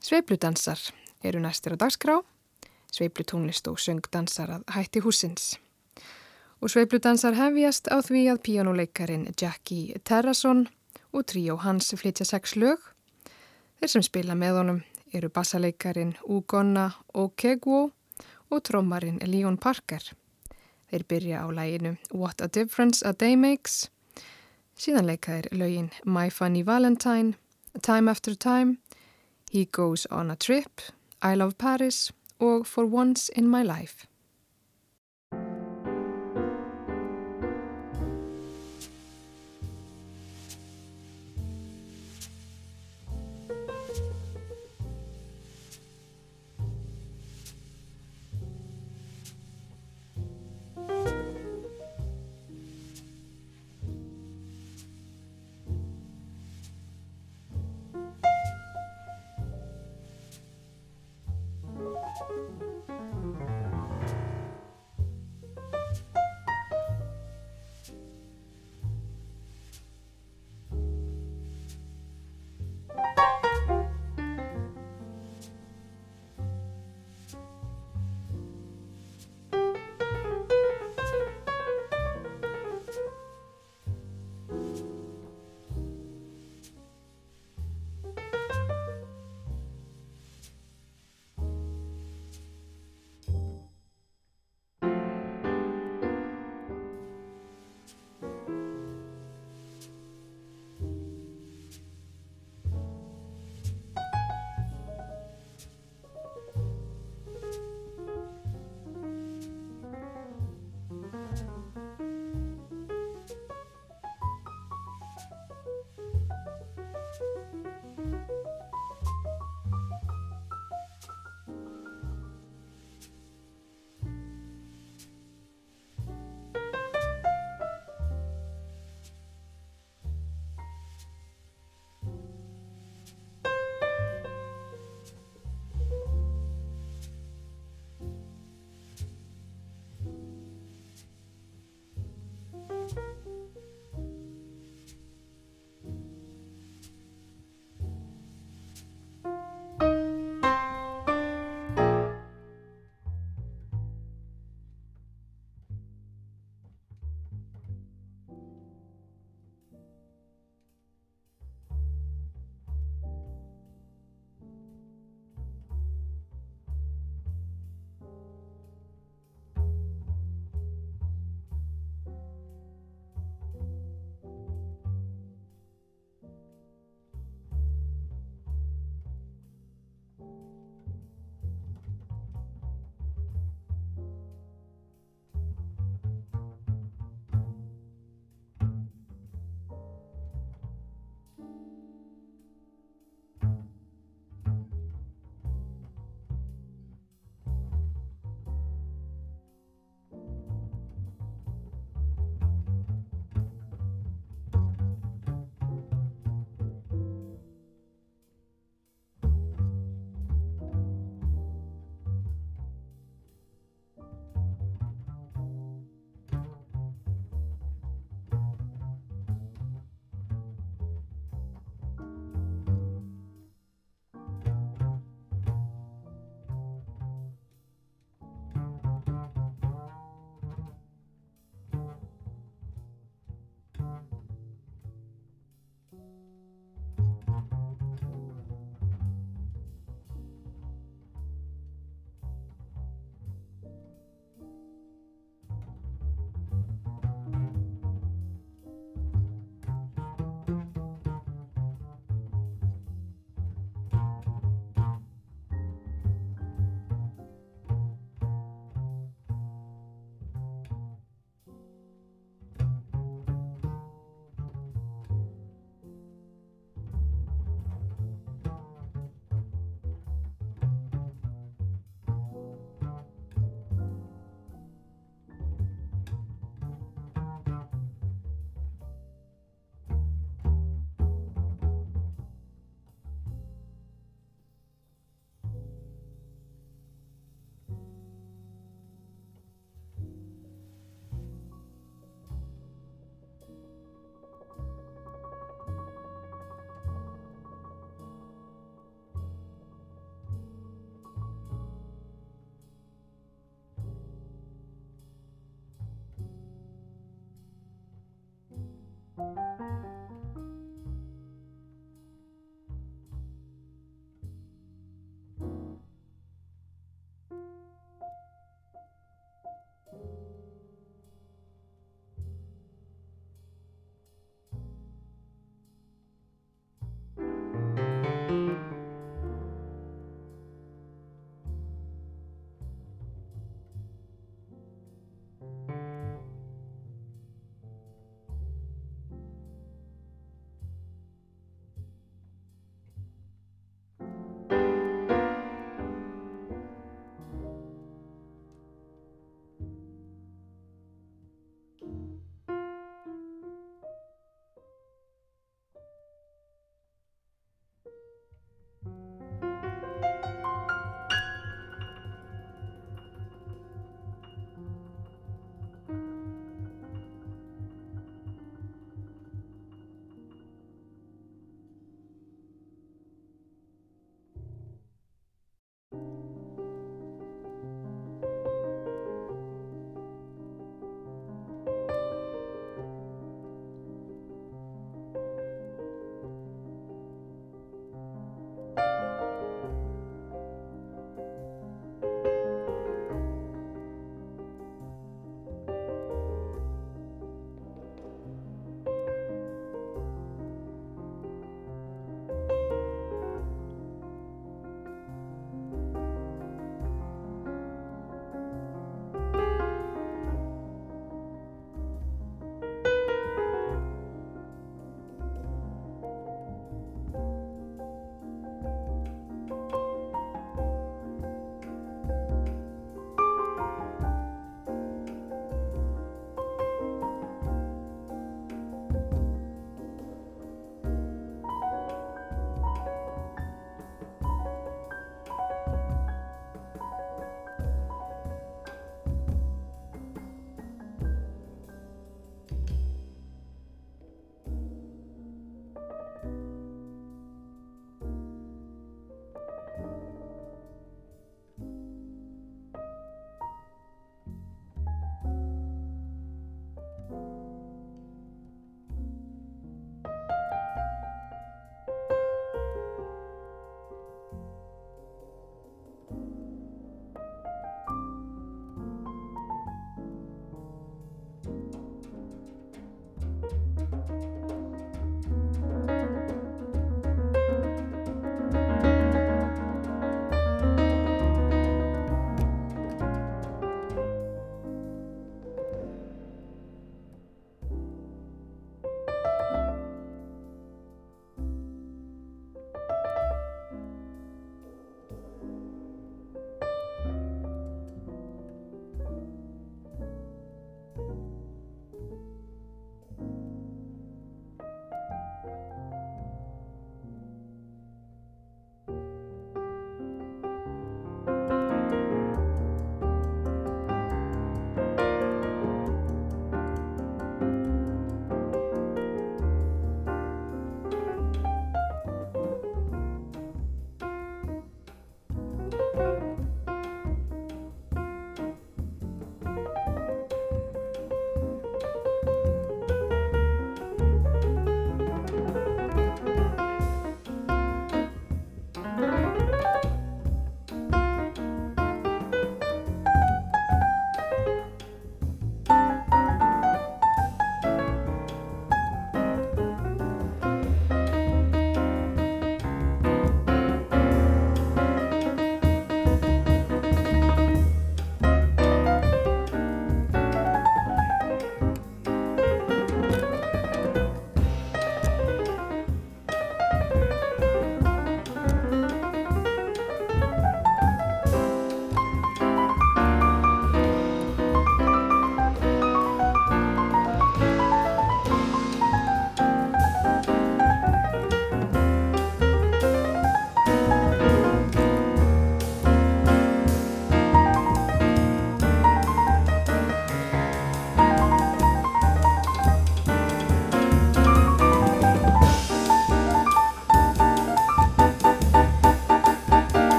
Sveipludansar eru næstir á dagskrá, sveiplutónlist og söngdansar að hætti húsins. Og sveipludansar hefjast á því að píjónuleikarin Jackie Terrason og tríó hans flytja sex lög. Þeir sem spila með honum eru bassaleikarin Ugonna Okegwo og trómarin Leon Parker. Þeir byrja á læginu What a Difference a Day Makes, síðan leikaðir lögin My Funny Valentine, Time After Time, He Goes on a Trip, I Love Paris og For Once in My Life.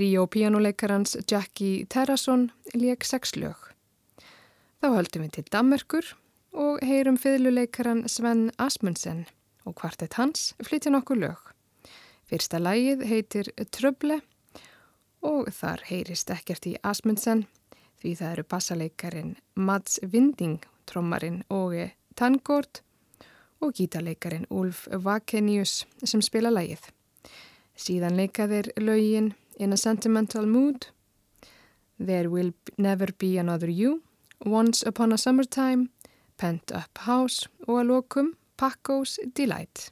Tríó píjánuleikarans Jackie Terrason leik sex lög. Þá höldum við til Dammerkur og heyrum fiðluleikaran Sven Asmundsen og kvartett hans flytja nokkur lög. Fyrsta lægið heitir Tröble og þar heyrist ekkert í Asmundsen því það eru bassaleikarin Mads Winding, trommarin Óge Tangård og gítarleikarin Ulf Vakenius sem spila lægið. Síðan leikaðir lögin In a Sentimental Mood, There Will Never Be Another You, Once Upon a Summertime, Pent Up House og að lokum Paco's Delight.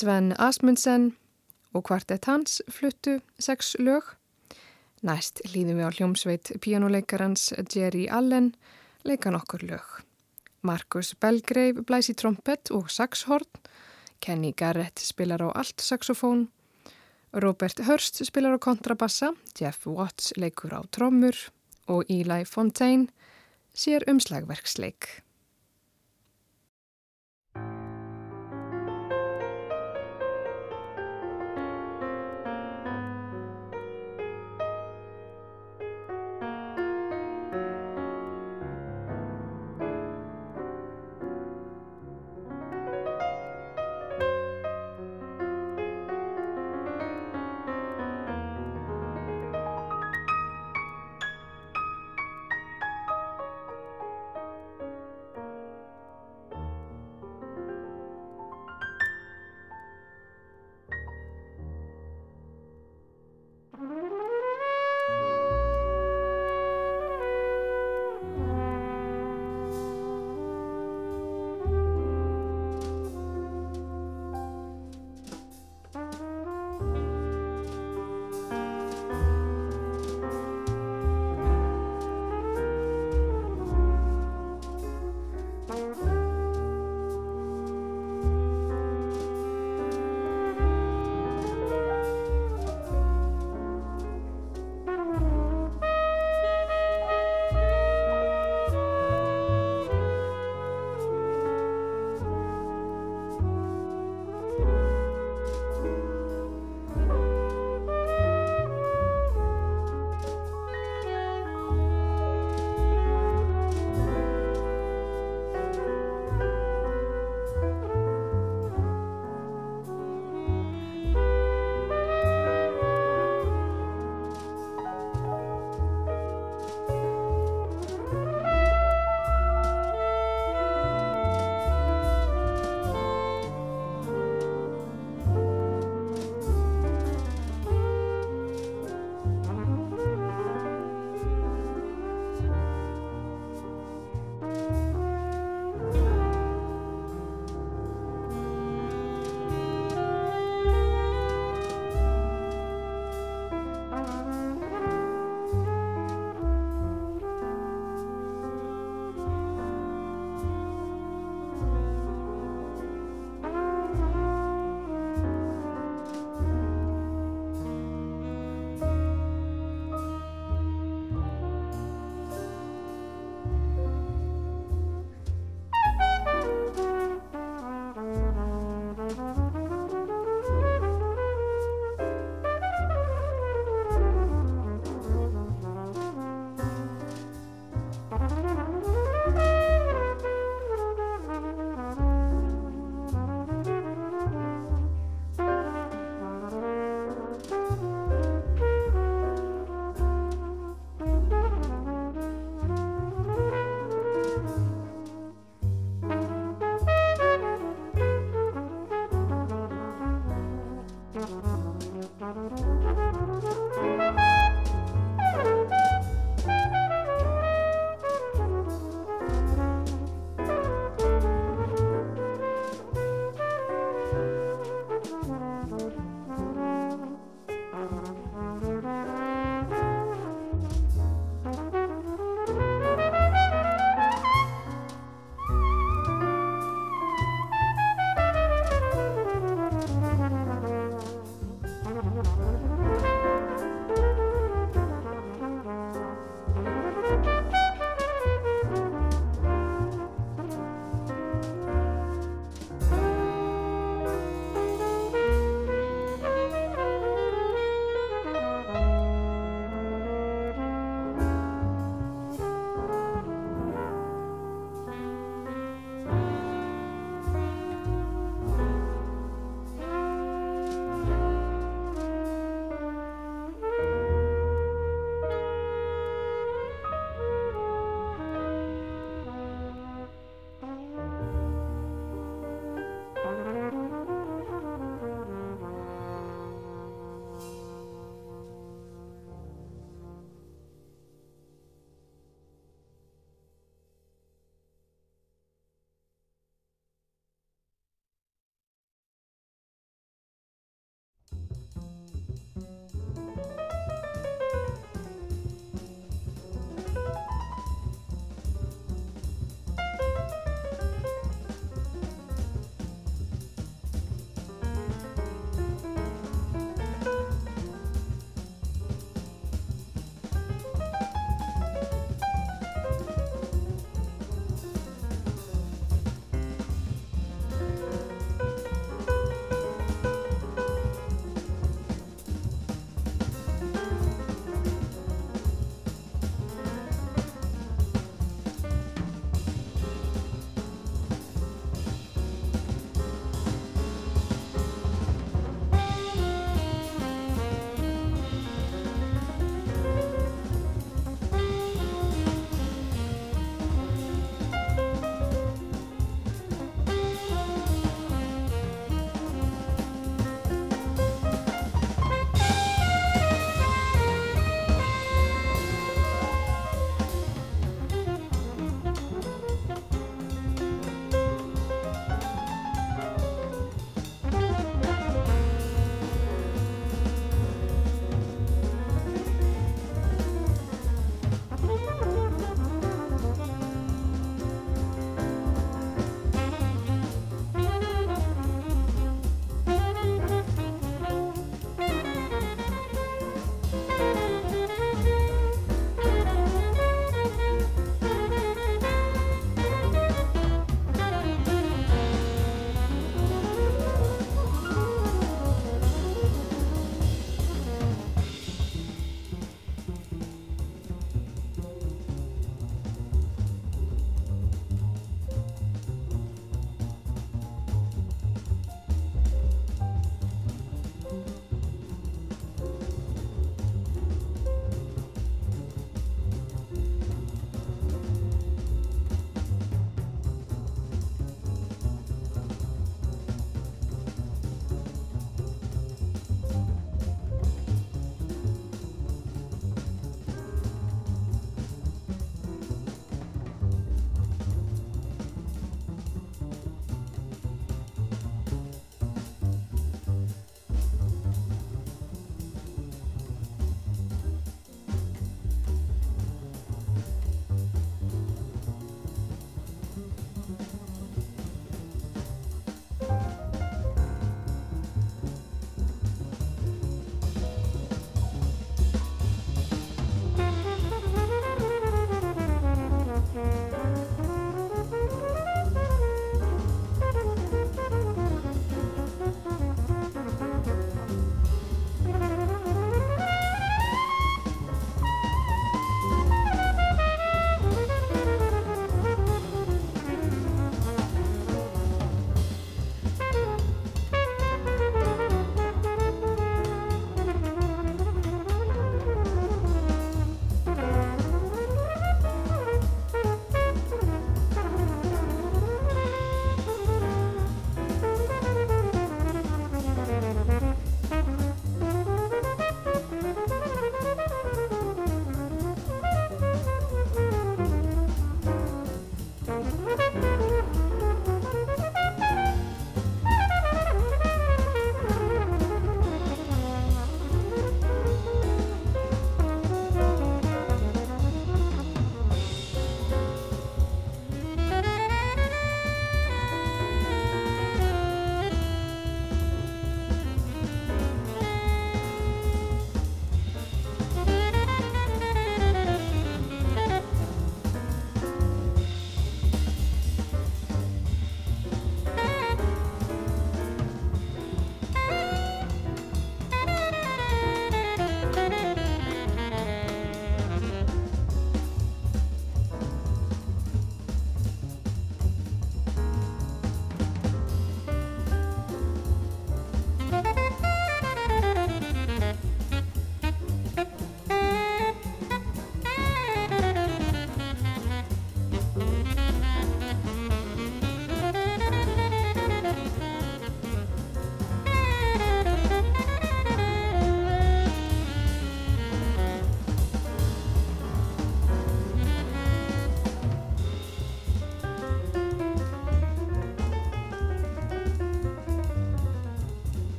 Sven Asmundsen og kvartett hans fluttu sex lög. Næst hlýðum við á hljómsveit píjánuleikarans Jerry Allen leika nokkur lög. Markus Belgrave blæs í trompet og saxhorn, Kenny Garrett spilar á allt saxofón, Robert Hurst spilar á kontrabassa, Jeff Watts leikur á trommur og Eli Fontaine sér umslagverksleik.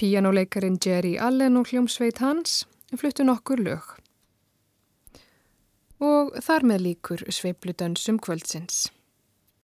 Píjánuleikarin Jerry Allen og hljómsveit hans fluttu nokkur lög. Og þar með líkur sveipludansum kvöldsins.